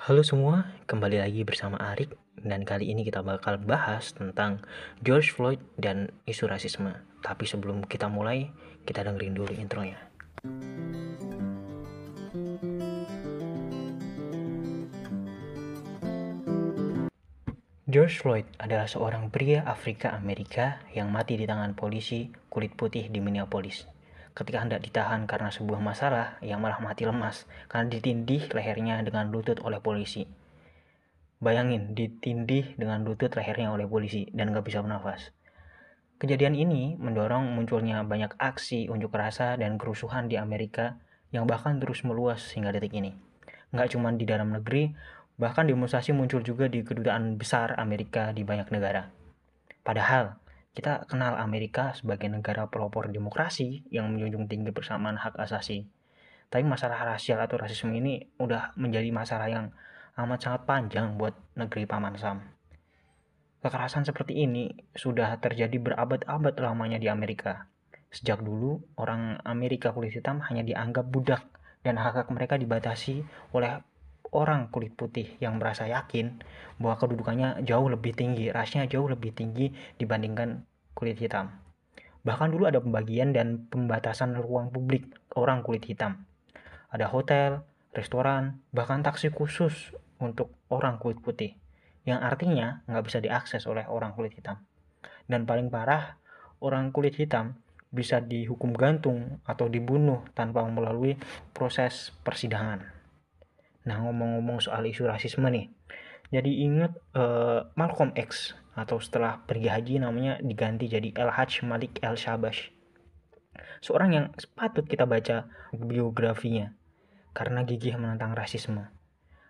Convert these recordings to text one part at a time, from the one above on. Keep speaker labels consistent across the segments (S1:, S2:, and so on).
S1: Halo semua, kembali lagi bersama Arik dan kali ini kita bakal bahas tentang George Floyd dan isu rasisme. Tapi sebelum kita mulai, kita dengerin dulu intronya. George Floyd adalah seorang pria Afrika Amerika yang mati di tangan polisi kulit putih di Minneapolis. Ketika hendak ditahan karena sebuah masalah, ia malah mati lemas karena ditindih lehernya dengan lutut oleh polisi. Bayangin, ditindih dengan lutut lehernya oleh polisi dan gak bisa bernafas. Kejadian ini mendorong munculnya banyak aksi unjuk rasa dan kerusuhan di Amerika yang bahkan terus meluas hingga detik ini. Nggak cuma di dalam negeri, Bahkan demonstrasi muncul juga di kedutaan besar Amerika di banyak negara. Padahal, kita kenal Amerika sebagai negara pelopor demokrasi yang menjunjung tinggi persamaan hak asasi. Tapi masalah rasial atau rasisme ini udah menjadi masalah yang amat sangat panjang buat negeri Paman Sam. Kekerasan seperti ini sudah terjadi berabad-abad lamanya di Amerika. Sejak dulu, orang Amerika kulit hitam hanya dianggap budak dan hak-hak mereka dibatasi oleh orang kulit putih yang merasa yakin bahwa kedudukannya jauh lebih tinggi, rasnya jauh lebih tinggi dibandingkan kulit hitam. Bahkan dulu ada pembagian dan pembatasan ruang publik orang kulit hitam. Ada hotel, restoran, bahkan taksi khusus untuk orang kulit putih, yang artinya nggak bisa diakses oleh orang kulit hitam. Dan paling parah, orang kulit hitam bisa dihukum gantung atau dibunuh tanpa melalui proses persidangan. Nah ngomong-ngomong soal isu rasisme nih, jadi ingat uh, Malcolm X atau setelah pergi haji namanya diganti jadi El Hajj Malik El Shabash. Seorang yang patut kita baca biografinya karena gigih menentang rasisme.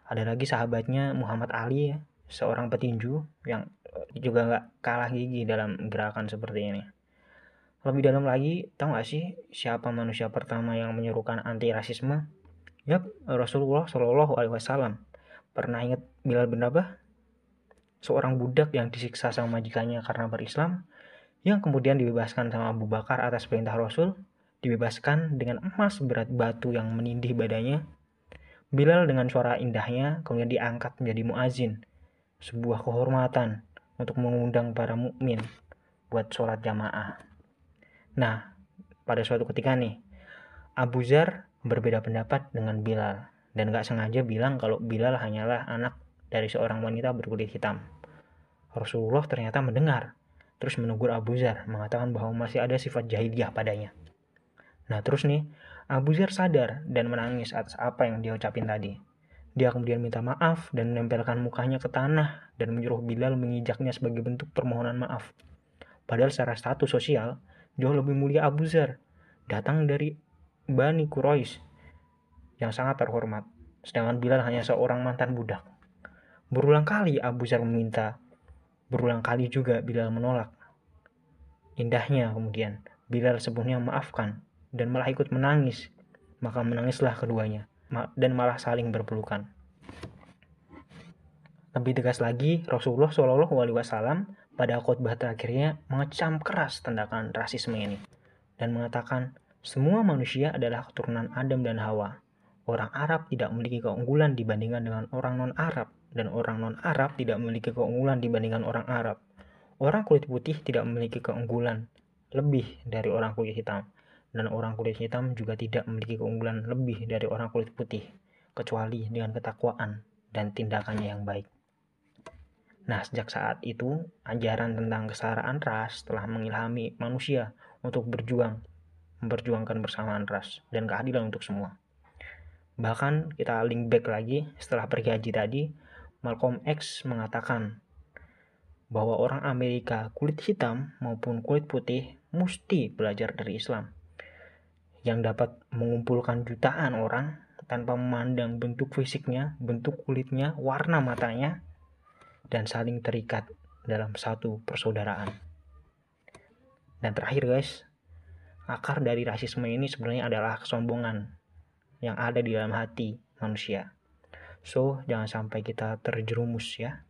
S1: Ada lagi sahabatnya Muhammad Ali ya, seorang petinju yang juga nggak kalah gigih dalam gerakan seperti ini. Lebih dalam lagi, tahu gak sih siapa manusia pertama yang menyerukan anti rasisme? Yap, Rasulullah Shallallahu Alaihi Wasallam. Pernah ingat Bilal bin Rabah? Seorang budak yang disiksa sama majikannya karena berislam, yang kemudian dibebaskan sama Abu Bakar atas perintah Rasul, dibebaskan dengan emas berat batu yang menindih badannya. Bilal dengan suara indahnya kemudian diangkat menjadi muazin, sebuah kehormatan untuk mengundang para mukmin buat sholat jamaah. Nah, pada suatu ketika nih, Abu Zar berbeda pendapat dengan Bilal dan gak sengaja bilang kalau Bilal hanyalah anak dari seorang wanita berkulit hitam. Rasulullah ternyata mendengar, terus menegur Abu Zar, mengatakan bahwa masih ada sifat jahiliyah padanya. Nah terus nih, Abu Zar sadar dan menangis atas apa yang dia ucapin tadi. Dia kemudian minta maaf dan menempelkan mukanya ke tanah dan menyuruh Bilal mengijaknya sebagai bentuk permohonan maaf. Padahal secara status sosial, jauh lebih mulia Abu Zar, datang dari Bani Quraisy yang sangat terhormat, sedangkan Bilal hanya seorang mantan budak. Berulang kali Abu Zar meminta, berulang kali juga Bilal menolak. Indahnya kemudian, Bilal sebenarnya maafkan dan malah ikut menangis. Maka menangislah keduanya dan malah saling berpelukan. Lebih tegas lagi, Rasulullah Shallallahu Alaihi Wasallam pada khutbah terakhirnya mengecam keras tindakan rasisme ini dan mengatakan semua manusia adalah keturunan Adam dan Hawa. Orang Arab tidak memiliki keunggulan dibandingkan dengan orang non-Arab, dan orang non-Arab tidak memiliki keunggulan dibandingkan orang Arab. Orang kulit putih tidak memiliki keunggulan lebih dari orang kulit hitam, dan orang kulit hitam juga tidak memiliki keunggulan lebih dari orang kulit putih, kecuali dengan ketakwaan dan tindakannya yang baik. Nah, sejak saat itu, ajaran tentang kesetaraan ras telah mengilhami manusia untuk berjuang memperjuangkan persamaan ras dan keadilan untuk semua. Bahkan kita link back lagi setelah pergi haji tadi, Malcolm X mengatakan bahwa orang Amerika kulit hitam maupun kulit putih mesti belajar dari Islam yang dapat mengumpulkan jutaan orang tanpa memandang bentuk fisiknya, bentuk kulitnya, warna matanya, dan saling terikat dalam satu persaudaraan. Dan terakhir guys, akar dari rasisme ini sebenarnya adalah kesombongan yang ada di dalam hati manusia. So, jangan sampai kita terjerumus ya.